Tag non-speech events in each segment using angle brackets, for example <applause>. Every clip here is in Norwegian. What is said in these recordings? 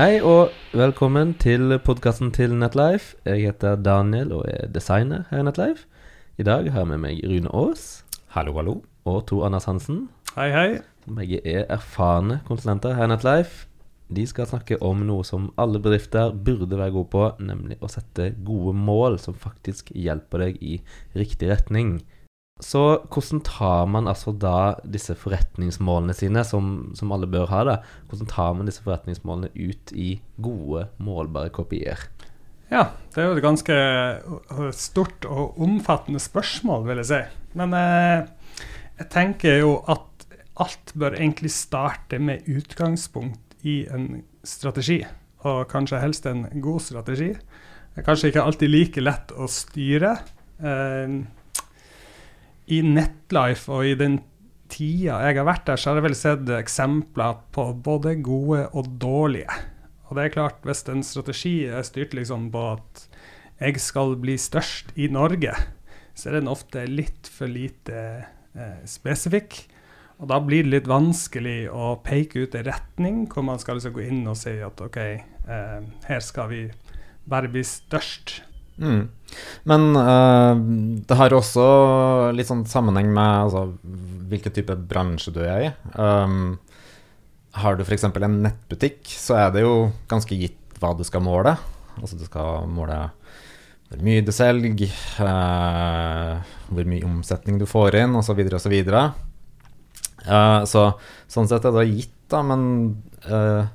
Hei og velkommen til podkasten til Netlife. Jeg heter Daniel og er designer her i Netlife. I dag har jeg med meg Rune Aas Hallo, hallo. og Tor Anders Hansen. Hei, hei. Begge er erfarne konsulenter her i Netlife. De skal snakke om noe som alle bedrifter burde være gode på, nemlig å sette gode mål som faktisk hjelper deg i riktig retning. Så hvordan tar man altså da disse forretningsmålene sine, som, som alle bør ha, da? Hvordan tar man disse forretningsmålene ut i gode, målbare kopier? Ja, det er jo et ganske uh, stort og omfattende spørsmål, vil jeg si. Men eh, jeg tenker jo at alt bør egentlig starte med utgangspunkt i en strategi, og kanskje helst en god strategi. Det er kanskje ikke alltid like lett å styre. Eh, I Netlife og i den tida jeg har vært der, så har jeg vel sett eksempler på både gode og dårlige. Og det er klart, hvis en strategi er styrt liksom på at jeg skal bli størst i Norge, så er den ofte litt for lite eh, spesifikk. Og da blir det litt vanskelig å peke ut en retning hvor man skal liksom gå inn og si at OK, eh, her skal vi bare bli størst. Mm. Men uh, det har også litt sånn sammenheng med altså, hvilken type bransje du er i. Um, har du f.eks. en nettbutikk, så er det jo ganske gitt hva du skal måle. Altså du skal måle hvor mye du selger, uh, hvor mye omsetning du får inn, osv., osv. Uh, så sånn sett er det gitt, da, men uh,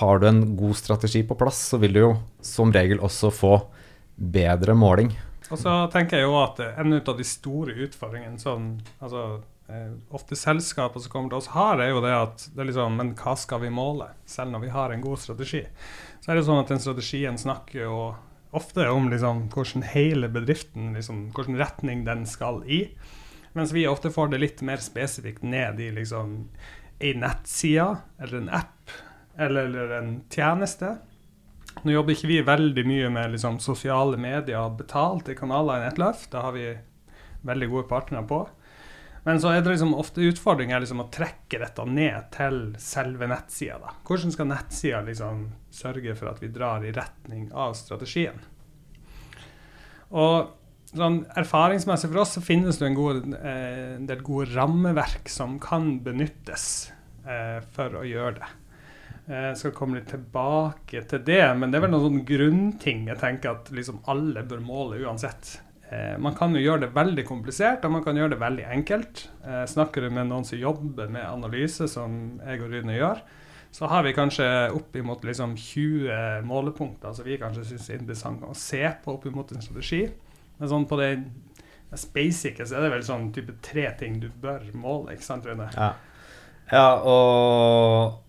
har du en god strategi på plass, så vil du jo som regel også få bedre måling. Og så tenker jeg jo at en av de store utfordringene sånn, altså, eh, ofte selskaper som kommer til oss har, er jo det at det er liksom, Men hva skal vi måle, selv når vi har en god strategi? Så er det sånn at den strategien snakker jo ofte om liksom, hvordan hele bedriften, liksom, hvilken retning den skal i. Mens vi ofte får det litt mer spesifikt ned i liksom, ei nettside eller en app eller en tjeneste. Nå jobber ikke vi veldig mye med liksom, sosiale medier og betalte kanaler i Netløft. Det har vi veldig gode partnere på. Men så er det liksom ofte utfordringen liksom å trekke dette ned til selve nettsida. Hvordan skal nettsida liksom sørge for at vi drar i retning av strategien? Og sånn erfaringsmessig for oss så finnes det en, god, eh, del gode rammeverk som kan benyttes eh, for å gjøre det. Eh, Jeg skal komme litt tilbake til det, men det er vel noen sånn grunnting jeg tenker at liksom alle bør måle uansett. Eh, man kan jo gjøre det veldig komplisert, og man kan gjøre det veldig enkelt. Eh, snakker du med noen som jobber med analyse, som jeg og Rune gjør, så har vi kanskje oppimot liksom 20 målepunkter som vi kanskje syns er interessant å se på oppimot en strategi. Men sånn på det basic så er det vel sånn type tre ting du bør måle, ikke sant, Rune? Ja, ja og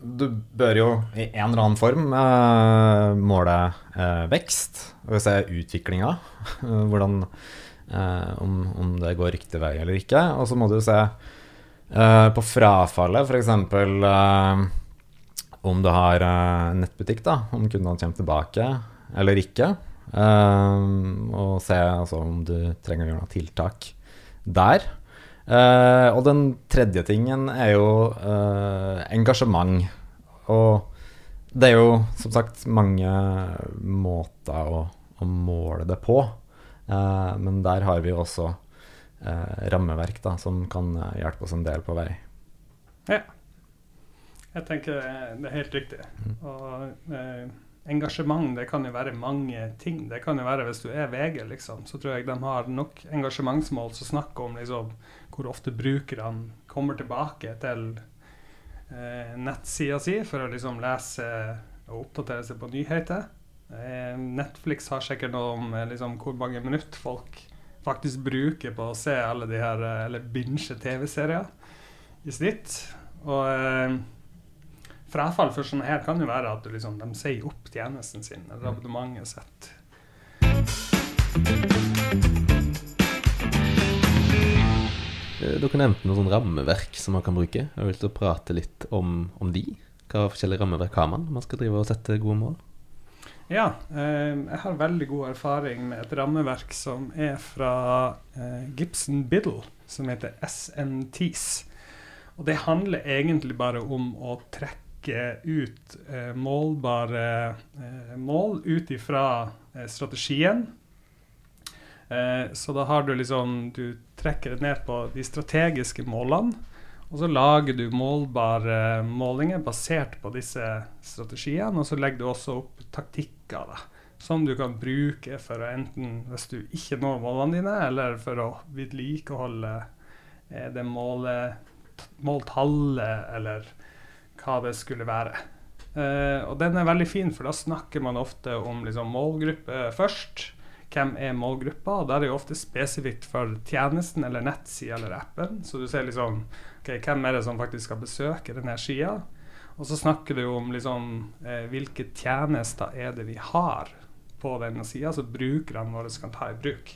du bør jo i en eller annen form eh, måle eh, vekst, og se utviklinga. Hvordan eh, om, om det går riktig vei eller ikke. Og så må du se eh, på frafallet, f.eks. Eh, om du har eh, nettbutikk, da, om kundene kommer tilbake eller ikke. Eh, og se altså, om du trenger å gjøre noe tiltak der. Eh, og den tredje tingen er jo uh, engasjement. Og det er jo som sagt mange måter å, å måle det på. Uh, men der har vi jo også rammeverk da, som kan hjelpe oss en del på vei. Ja. Jeg tenker det er helt riktig. Og eh, engasjement, det kan jo være mange ting. Det kan jo være hvis du er VG, liksom, så tror jeg de har nok engasjementsmål som snakker om liksom, hvor ofte brukerne kommer tilbake til eh, nettsida si for å liksom lese og oppdatere seg på nyheter. Eh, Netflix har sikkert noe om eh, liksom, hvor mange minutter folk faktisk bruker på å se alle de her, eh, eller binge TV-serier i snitt. Og eh, frafall for sånne her kan jo være at du liksom, de sier opp tjenesten sin, eller abonnementet sitt. Eh, Dere nevnte noen sånn rammeverk som man kan bruke. Jeg vil til å prate litt om, om de. Hva forskjellige rammeverk har man når man skal drive og sette gode mål? Ja, eh, jeg har veldig god erfaring med et rammeverk som er fra eh, Gibson Biddle, som heter SNTs. Og det handler egentlig bare om å trekke ut eh, målbare eh, mål ut ifra eh, strategien. Eh, så da har du liksom Du trekker det ned på de strategiske målene. Og så lager du målbare målinger basert på disse strategiene. Og så legger du også opp taktikker da, som du kan bruke for å enten, hvis du ikke når målene dine, eller for å vedlikeholde eh, det målet, måltallet, eller hva det skulle være. Uh, og den er veldig fin, for da snakker man ofte om liksom, målgruppe først hvem er målgruppa, og da er det jo ofte spesifikt for tjenesten eller nettsida eller appen. Så du ser liksom okay, hvem er det som faktisk skal besøke denne sida. Og så snakker du om liksom uh, hvilke tjenester er det vi har på denne sida, så brukerne våre kan ta i bruk.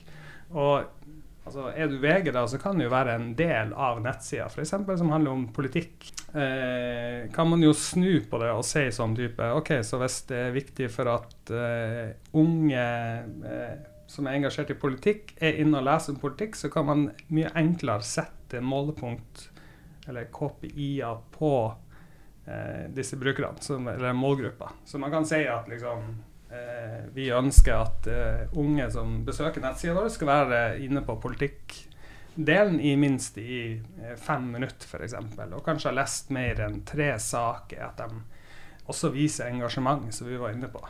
Og altså, er du VG, da, så kan det jo være en del av nettsida, f.eks. som handler om politikk. Eh, kan man jo snu på det og si sånn type OK, så hvis det er viktig for at eh, unge eh, som er engasjert i politikk, er inne og leser om politikk, så kan man mye enklere sette målepunkt, eller KPI-er, på eh, disse brukerne, som, eller målgruppa. Så man kan si at liksom vi ønsker at eh, unge som besøker nettsida vår, skal være inne på politikkdelen i minst i eh, fem minutter, f.eks. Og kanskje ha lest mer enn tre saker. At de også viser engasjement, som vi var inne på.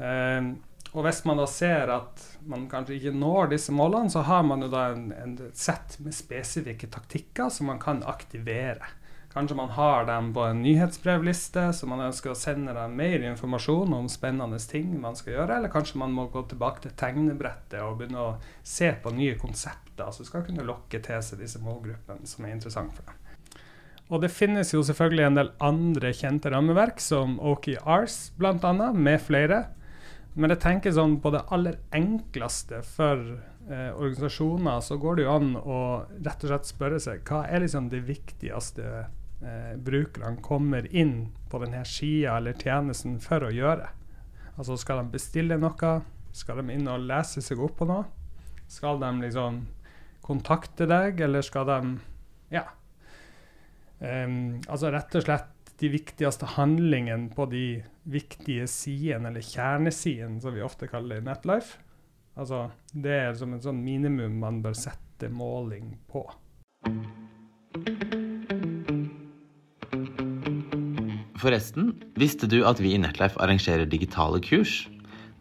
Eh, og hvis man da ser at man kanskje ikke når disse målene, så har man jo da en, en sett med spesifikke taktikker som man kan aktivere. Kanskje man har dem på en nyhetsbrevliste, så man ønsker å sende dem mer informasjon om spennende ting man skal gjøre, eller kanskje man må gå tilbake til tegnebrettet og begynne å se på nye konsepter som skal kunne lokke til seg disse målgruppene som er interessante for dem. Og det finnes jo selvfølgelig en del andre kjente rammeverk, som OKRs bl.a., med flere. Men jeg tenker sånn på det aller enkleste for eh, organisasjoner, så går det jo an å rett og slett spørre seg hva er liksom det viktigste eh, brukerne kommer inn på denne sida eller tjenesten for å gjøre. Altså skal de bestille noe? Skal de inn og lese seg opp på noe? Skal de liksom kontakte deg, eller skal de Ja. Um, altså rett og slett de viktigste handlingene på de viktige sidene, eller kjernesidene, som vi ofte kaller det i Netlife. Altså, det er som et sånn minimum man bør sette måling på. Forresten, visste du at vi i Netlife arrangerer digitale kurs?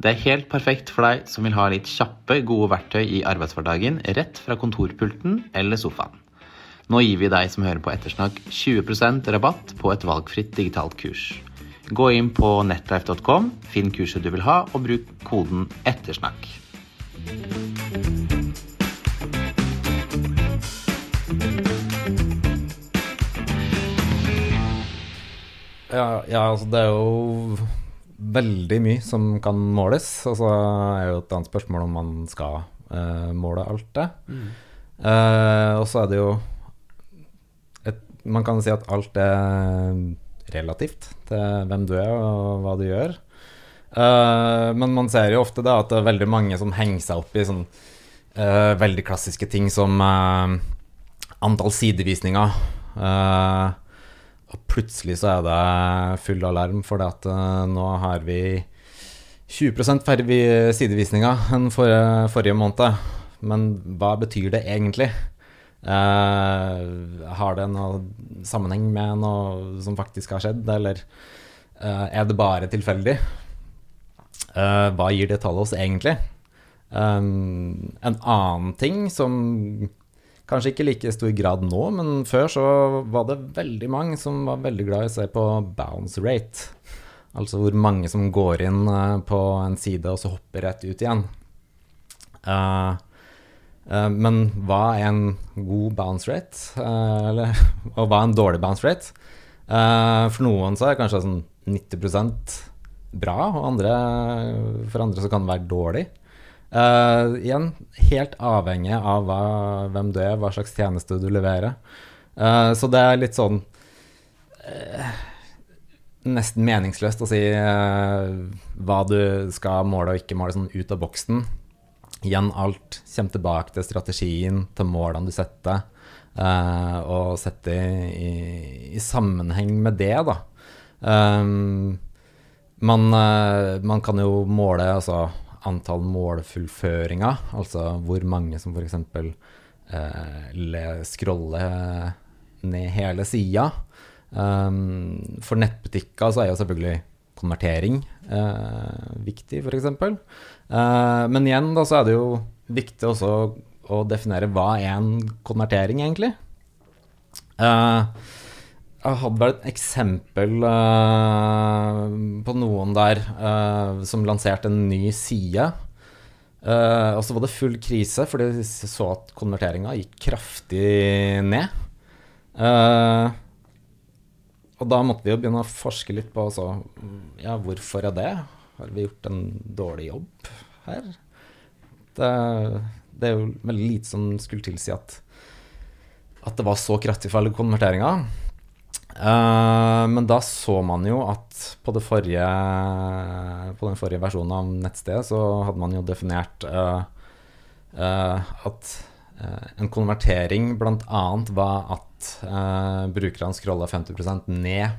Det er helt perfekt for deg som vil ha litt kjappe, gode verktøy i arbeidshverdagen rett fra kontorpulten eller sofaen. Nå gir vi deg som hører på Ettersnakk 20% rabatt på et valgfritt digitalt kurs. Gå inn på netlife.com, finn kurset du vil ha, og bruk koden 'ettersnakk'. Ja, ja, altså det er jo veldig mye som kan måles. Og så er jo et annet spørsmål om man skal uh, måle alt det. Mm. Uh, og så er det jo et, Man kan si at alt er relativt til hvem du er og hva du gjør. Uh, men man ser jo ofte da at det er veldig mange som henger seg opp i sånn veldig klassiske ting som antall sidevisninger. Eh, plutselig så er det full alarm for at eh, nå har vi 20 færre vi- sidevisninger enn forrige, forrige måned. Men hva betyr det egentlig? Eh, har det noe sammenheng med noe som faktisk har skjedd, eller eh, er det bare tilfeldig? Eh, hva gir det tallet oss egentlig? Um, en annen ting som kanskje ikke like stor grad nå, men før så var det veldig mange som var veldig glad i å se på bounce rate. Altså hvor mange som går inn eh, på en side og så hopper rett ut igjen. Uh, uh, men hva er en god bounce rate? Uh, eller, <laughs> og hva er en dårlig bounce rate? For noen så er det kanskje sånn 90% bra, og andre, for andre så kan det være dårlig. Eh, igjen, helt avhengig av hva, hvem du er, hva slags tjeneste du leverer. Uh, så det er litt sånn uh, Nesten meningsløst å si hva du skal måle og ikke måle sånn ut av boksen. Igjen, alt kommer tilbake til strategien, til målene du setter. Og sett det i, i, sammenheng med det, da. Um, man, uh, man, kan jo måle altså, antall målfullføringer, altså hvor mange som f.eks. Eh, scroller ned hele sida. Um, for nettbutikker så er jo selvfølgelig konvertering eh, viktig, f.eks. Eh, men igjen da, så er det jo viktig også å definere hva er en konvertering, egentlig. Uh, jeg hadde vel et eksempel uh, på noen der uh, som lanserte en ny side. og så var det full krise, fordi de så at konverteringa gikk kraftig ned. og da måtte vi jo begynne å forske litt på altså, ja, hvorfor er det? Har vi gjort en dårlig jobb her? Det det er jo veldig lite som skulle tilsi at, at det var så kraftig fall i konverteringa. Uh, men da så man jo at på, forrige, på, den forrige versjonen av nettstedet så hadde man jo definert uh, uh, at en konvertering bl.a. var at brukerne scrolla 50% ned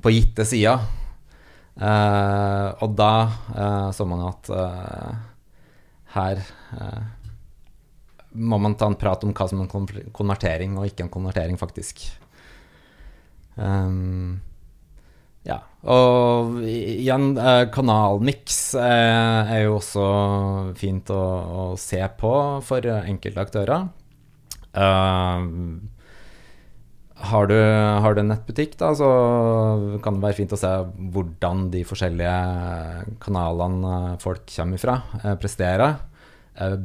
på gitte sider. og da så man jo at her må man ta en prat om hva som er en konvertering og ikke en konvertering, faktisk. Um, ja. Og igjen, eh, kanalmiks eh, er jo også fint å, å, se på for enkelte aktører. Um, har, du, har, du, en nettbutikk, da, så kan det være fint å se hvordan de forskjellige kanalene folk kommer ifra, eh, presterer.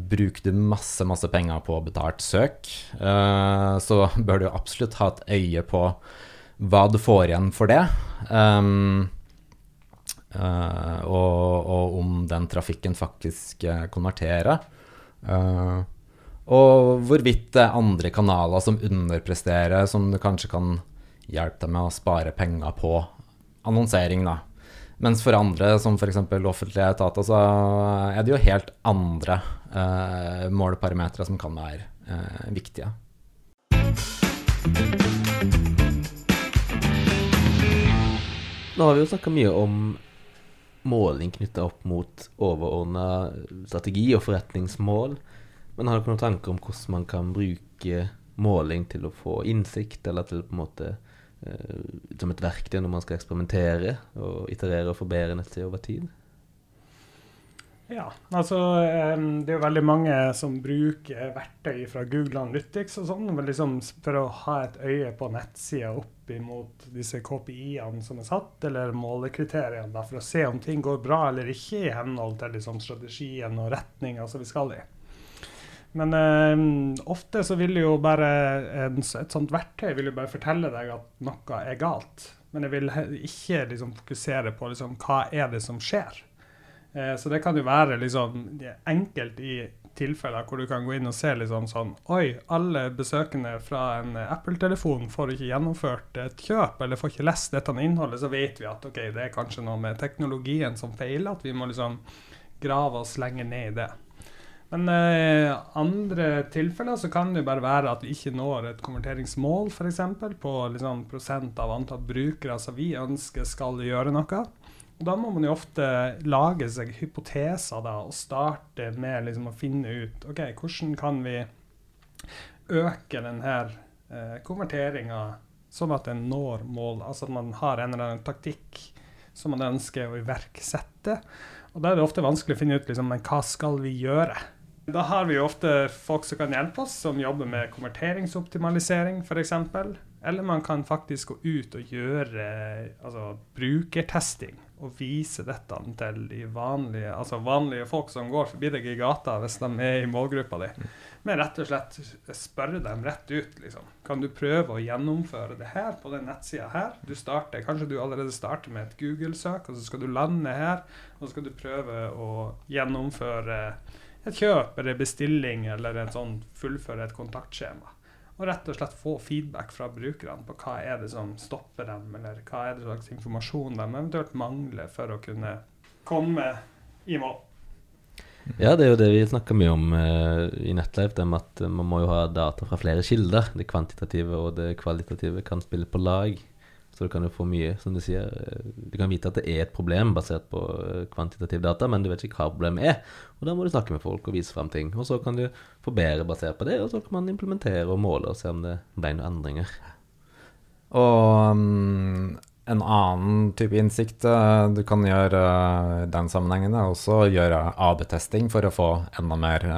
Bruker du masse, masse penger på betalt søk, så bør du absolutt ha et øye på hva du får igjen for det. Um, uh, og, og, om den trafikken faktisk konverterer. og hvorvidt det er andre kanaler som underpresterer, som du kanskje kan hjelpe deg med å spare penger på annonsering, da. Mens for andre, som f.eks. offentlige etater, så er det jo helt andre eh, måleparametere som kan være eh, viktige. Nå har vi jo snakka mye om måling knytta opp mot overordna strategi og forretningsmål. Men har dere noen tanker om hvordan man kan bruke måling til å få innsikt, eller til på en måte eh, som et verktøy når man skal eksperimentere og iterere og forbedre nettsida over tid? Ja, altså det er jo veldig mange som bruker verktøy fra Google Analytics og sånn, liksom for å ha et øye på nettsida opp imot disse KPI-ene som er satt, eller målekriteriene, da, for å se om ting går bra eller ikke i henhold til liksom, strategien og retninga som vi skal i. Men eh, ofte så vil jo bare en, et sånt verktøy vil jo bare fortelle deg at noe er galt. Men jeg vil ikke liksom, fokusere på liksom, hva er det som skjer. Eh, så det kan jo være liksom enkelt i tilfeller hvor du kan gå inn og se liksom sånn Oi, alle besøkende fra en Apple-telefon får ikke gjennomført et kjøp, eller får ikke lest dette innholdet, så vet vi at ok, det er kanskje noe med teknologien som feiler, at vi må liksom grave oss lenger ned i det. Men eh, andre tilfeller så kan det bare være at vi ikke når et konverteringsmål, f.eks. på liksom, prosent av antall brukere som vi ønsker skal gjøre noe. Da må man jo ofte lage seg hypoteser da, og starte med liksom å finne ut ok, hvordan kan vi øke denne eh, konverteringa sånn at den når mål. Altså at man har en eller annen taktikk som man ønsker å iverksette. Og Da er det ofte vanskelig å finne ut liksom, men hva skal vi gjøre. Da har vi jo ofte folk som kan hjelpe oss, som jobber med konverteringsoptimalisering f.eks. Eller man kan faktisk gå ut og gjøre altså, brukertesting og vise dette til de vanlige, altså vanlige folk som går forbi deg i gata hvis de er i målgruppa di. Men rett og slett spørre dem rett ut. liksom. Kan du prøve å gjennomføre det her på den nettsida her? Du starter, Kanskje du allerede starter med et Google-søk, og så skal du lande her. Og så skal du prøve å gjennomføre et kjøp eller bestilling eller et sånt, fullføre et kontaktskjema og rett og slett få feedback fra brukerne på hva er det som stopper dem, eller hva er det slags informasjon de eventuelt mangler for å kunne komme i mål. Ja, det er jo det vi snakker mye om uh, i Netlife, det med at man må jo ha data fra flere kilder. Det kvantitative og det kvalitative kan spille på lag. Så du kan jo få mye, som du sier. Du kan vite at det er et problem basert på eh, kvantitativ data, men du vet ikke hva problemet er. Og da må du snakke med folk og vise fram ting. Og så kan du forbedre basert på det, og så kan man implementere og måle og se om det ble noen endringer. Og mm, en annen type innsikt eh, du kan gjøre eh, i den sammenhengen, er også å gjøre AB-testing for å få enda mer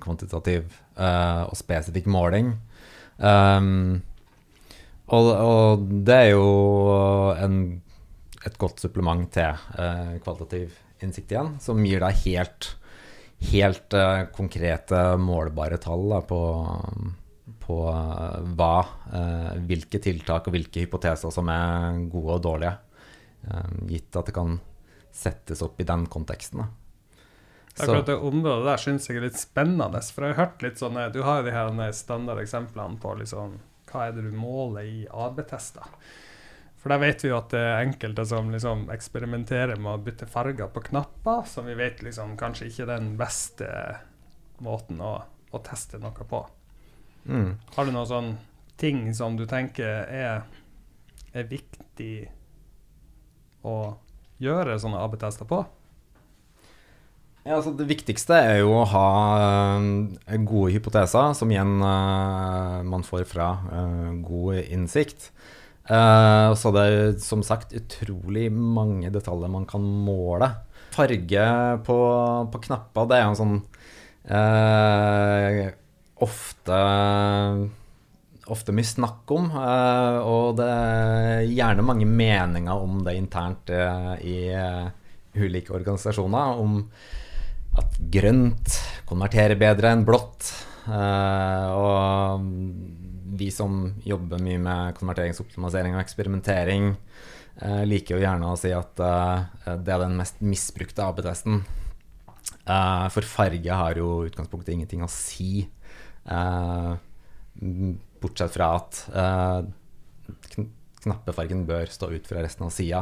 kvantitativ og spesifikk måling. Um, og, og det er jo en, et godt supplement til eh, kvalitativ innsikt igjen, som gir deg helt, helt eh, konkrete, målbare tall da, på, på eh, hva, eh, hvilke tiltak og hvilke hypoteser som er gode og dårlige, eh, gitt at det kan settes opp i den konteksten. Da. Akkurat det området der syns jeg er litt spennende. For jeg har hørt litt sånne Du har jo de her standardeksemplene på liksom, hva er det du måler i AB-tester. For der vet vi jo at det er enkelte som liksom eksperimenterer med å bytte farger på knapper, som vi vet liksom kanskje ikke er den beste måten å, å teste noe på. mm. Har du noen sånn ting som du tenker er, er viktig å gjøre sånne AB-tester på? Ja, altså det viktigste er jo å ha eh, gode hypoteser, som igjen eh, man får fra eh, god innsikt. så det er som sagt utrolig mange detaljer man kan måle. Farge på, på knapper, det er jo en sånn eh, ofte ofte mye snakk om, eh, og det er gjerne mange meninger om det internt i ulike organisasjoner. Om at grønt konverterer bedre enn blått. Eh, og vi som jobber mye med konverteringsoptimalisering og eksperimentering, eh, liker jo gjerne å si at eh, det er den mest misbrukte AB-testen. For farge har jo utgangspunktet ingenting å si. Bortsett fra at kn knappefargen bør stå ut fra resten av sida.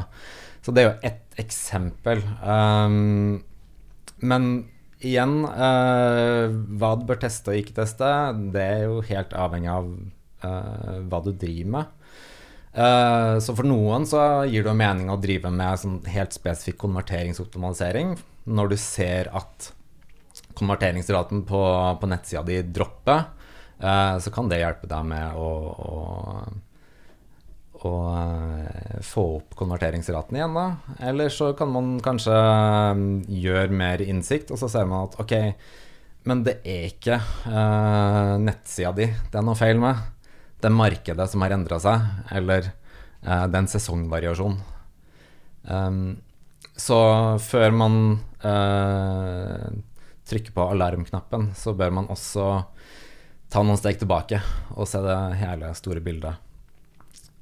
Så det er jo ett eksempel. Um, men igjen, eh, hva du bør teste og ikke teste, det er jo helt avhengig av eh, hva du driver med. Eh, så for noen så gir det mening å drive med sånn helt spesifikk konverteringsoptimalisering når du ser at konverteringsraten på, på nettsida di dropper, eh, så kan det hjelpe deg med å, å, å eh, få opp konverteringsraten igjen, da. Eller så kan man kanskje eh, gjøre mer innsikt, og så ser man at ok, men det er ikke eh, nettsida di det er noe feil med. Det er markedet som har endra seg, eller eh, det er en sesongvariasjon. Um, så før man eh, trykker på alarmknappen, så bør man også ta noen steg tilbake og se det hele store bildet.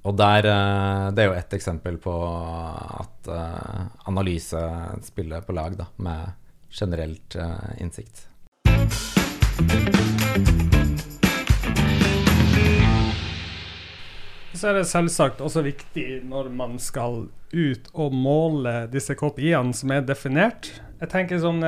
Og der, eh, Det er jo ett eksempel på at eh, analyse spiller på lag da, med generelt eh, innsikt. Så er det selvsagt også viktig når man skal ut og måle disse KPI-ene som er definert. Jeg tenker sånn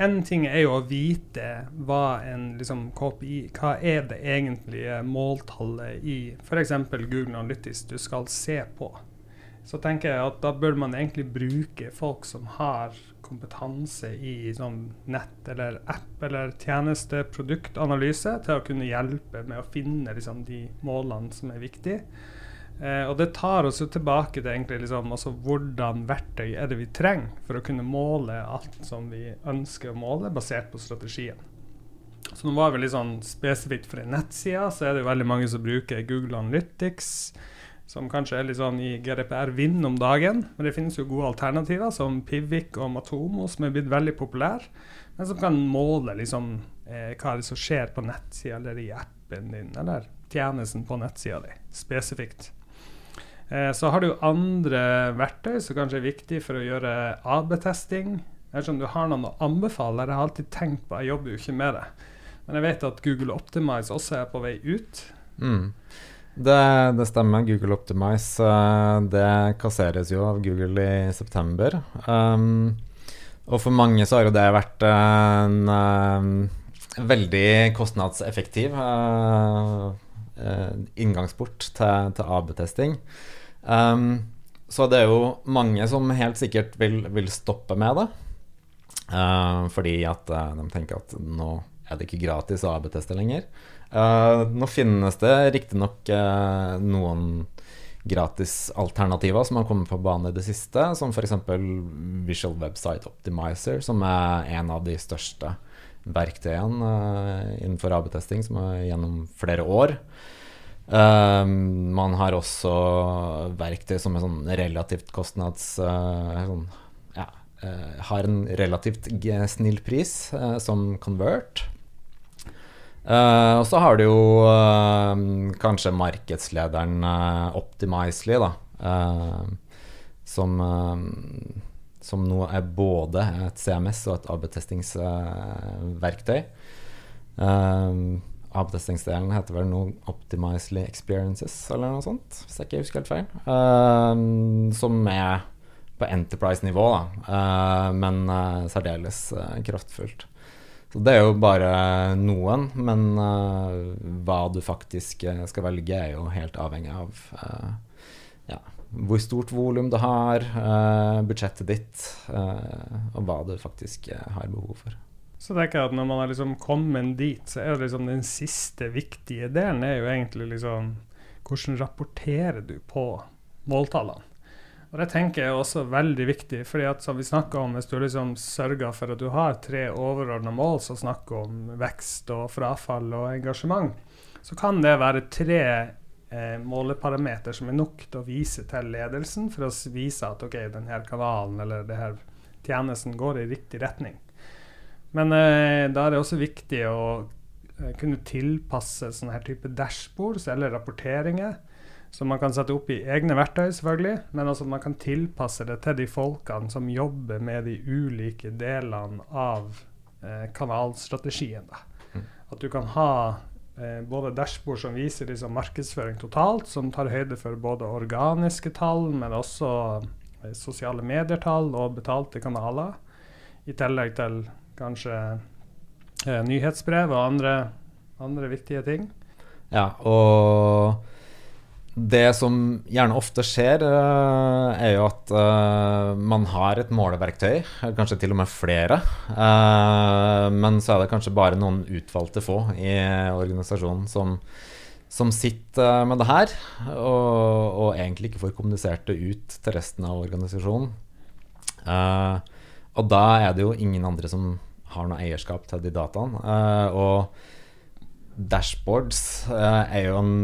En ting er jo å vite hva en liksom, KPI Hva er det egentlige måltallet i f.eks. Google Analytics du skal se på. Så tenker jeg at da bør man egentlig bruke folk som har kompetanse i sånn nett- eller app- eller tjenesteproduktanalyse til å kunne hjelpe med å finne liksom, de målene som er viktige. Eh, og det tar oss jo tilbake til egentlig liksom, altså, hvordan verktøy er det vi trenger for å kunne måle alt som vi ønsker å måle, basert på strategien. Så nå var vi litt sånn spesifikt for en nettside, så er det jo veldig mange som bruker Google Analytics som kanskje er litt sånn i GDPR-vind om dagen. Men det finnes jo gode alternativer, som Pivik og Matomo, som er blitt veldig populære. Men som kan måle liksom, eh, hva er det som skjer på nettsida eller i appen din, eller tjenesten på nettsida di, spesifikt. Eh, så har du andre verktøy som kanskje er viktig for å gjøre AB-testing. Dersom du har noen å anbefale, jeg har alltid tenkt på, jeg jobber jo ikke med det. Men jeg vet at Google Optimize også er på vei ut. Mm. Det, det stemmer. Google Optimize eh, det kasseres jo av Google i september. Um, Og for mange så har jo det vært en uh, veldig kostnadseffektiv uh, inngangsport til, til AB-testing. Um, så det er jo mange som helt sikkert vil, vil stoppe med det. fordi at de tenker at nå er det ikke gratis å AB-teste lenger. nå finnes det riktignok uh, noen gratisalternativer som har kommet på bane i det siste, som f.eks. Visual Website Optimizer, som er en av de største verktøyene uh, innenfor AB-testing, som er gjennom flere år. Uh, man har også verktøy som er sånn relativt kostnads... Uh, sånn, ja, har en relativt snill pris, som Convert. Uh, og så har du jo uh, kanskje markedslederen uh, Optimizely, da. som, som nå er både et CMS og et AB-testingsverktøy. AB-testingsdelen heter vel nå Optimizely Experiences, eller noe sånt, hvis jeg ikke husker helt feil. som er på Enterprise-nivå, da, men særdeles kraftfullt. Så det er jo bare noen, men uh, hva du faktisk uh, skal velge, er jo helt avhengig av uh, ja, hvor stort volum du har, budsjettet ditt, og hva du faktisk har behov for. Så tenker jeg at når man har liksom kommet dit, så er det liksom den siste viktige delen er jo egentlig liksom hvordan rapporterer du på måltallene? Og Det tenker jeg er også veldig viktig. fordi at som vi om, Hvis du liksom sørger for at du har tre overordna mål som snakker om vekst og frafall og engasjement, så kan det være tre eh, måleparameter som er nok til å vise til ledelsen for å vise at ok, denne kanalen eller denne tjenesten går i riktig retning. Men eh, da er det også viktig å eh, kunne tilpasse sånne her type dashbords eller rapporteringer som man kan sette opp i egne verktøy, selvfølgelig, men også at man kan tilpasse det til de folkene som jobber med de ulike delene av eh, kanalstrategien. Mm. At du kan ha eh, både dashbord som viser liksom markedsføring totalt, som tar høyde for både organiske tall, men også eh, sosiale medier-tall og betalte kanaler, i tillegg til kanskje eh, nyhetsbrev og andre, andre viktige ting. Ja, og det som gjerne ofte skjer, uh, er jo at uh, man har et måleverktøy, kanskje til og med flere. Uh, men så er det kanskje bare noen utvalgte få i organisasjonen som, som sitter med det her, og, og, egentlig ikke får kommunisert det ut til resten av organisasjonen. og da er det jo ingen andre som har noe eierskap til de dataene. og dashboards er jo en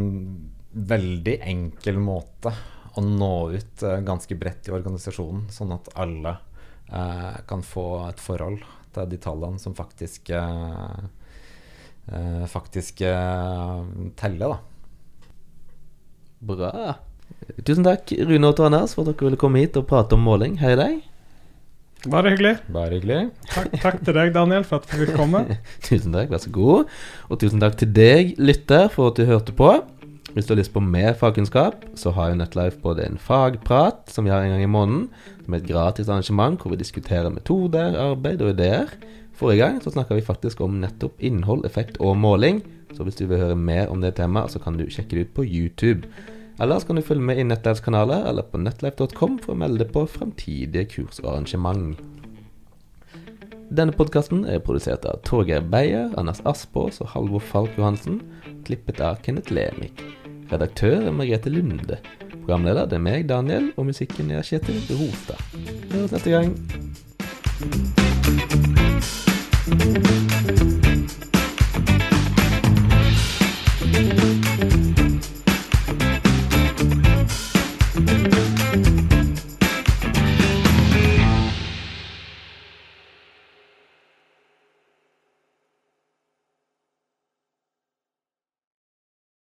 veldig enkel måte å nå ut uh, ganske bredt i organisasjonen, sånn at alle kan få et forhold til de tallene som faktisk faktisk teller, da. Bra. Tusen takk, Rune og Anders, for at dere ville komme hit og prate om måling. Hei deg. Bare hyggelig. Bare hyggelig. Takk, takk, til deg, Daniel, for at du fikk komme. <laughs> tusen takk, vær så god. Og tusen takk til deg, lytter, for at du hørte på. Hvis du har lyst på mer fagkunnskap, så har jo Netlife både en fagprat, som vi har en gang i måneden, som er et gratis arrangement hvor vi diskuterer metoder, arbeid og ideer. Forrige gang så snakka vi faktisk om nettopp innhold, effekt og måling. Så hvis du vil høre mer om det temaet, så kan du sjekke det ut på YouTube. Eller så kan du følge med i Netlives kanaler eller på netlife.com for å melde deg på fremtidige kurs og arrangement. Denne podkasten er produsert av Torgeir Beyer, Anders Aspås og Halvor Falk Johansen. Klippet av Kenneth Lemik. Redaktør er Margrethe Lunde. Programleder er meg, Daniel, og musikken er Kjetil Rostad. Høres neste gang.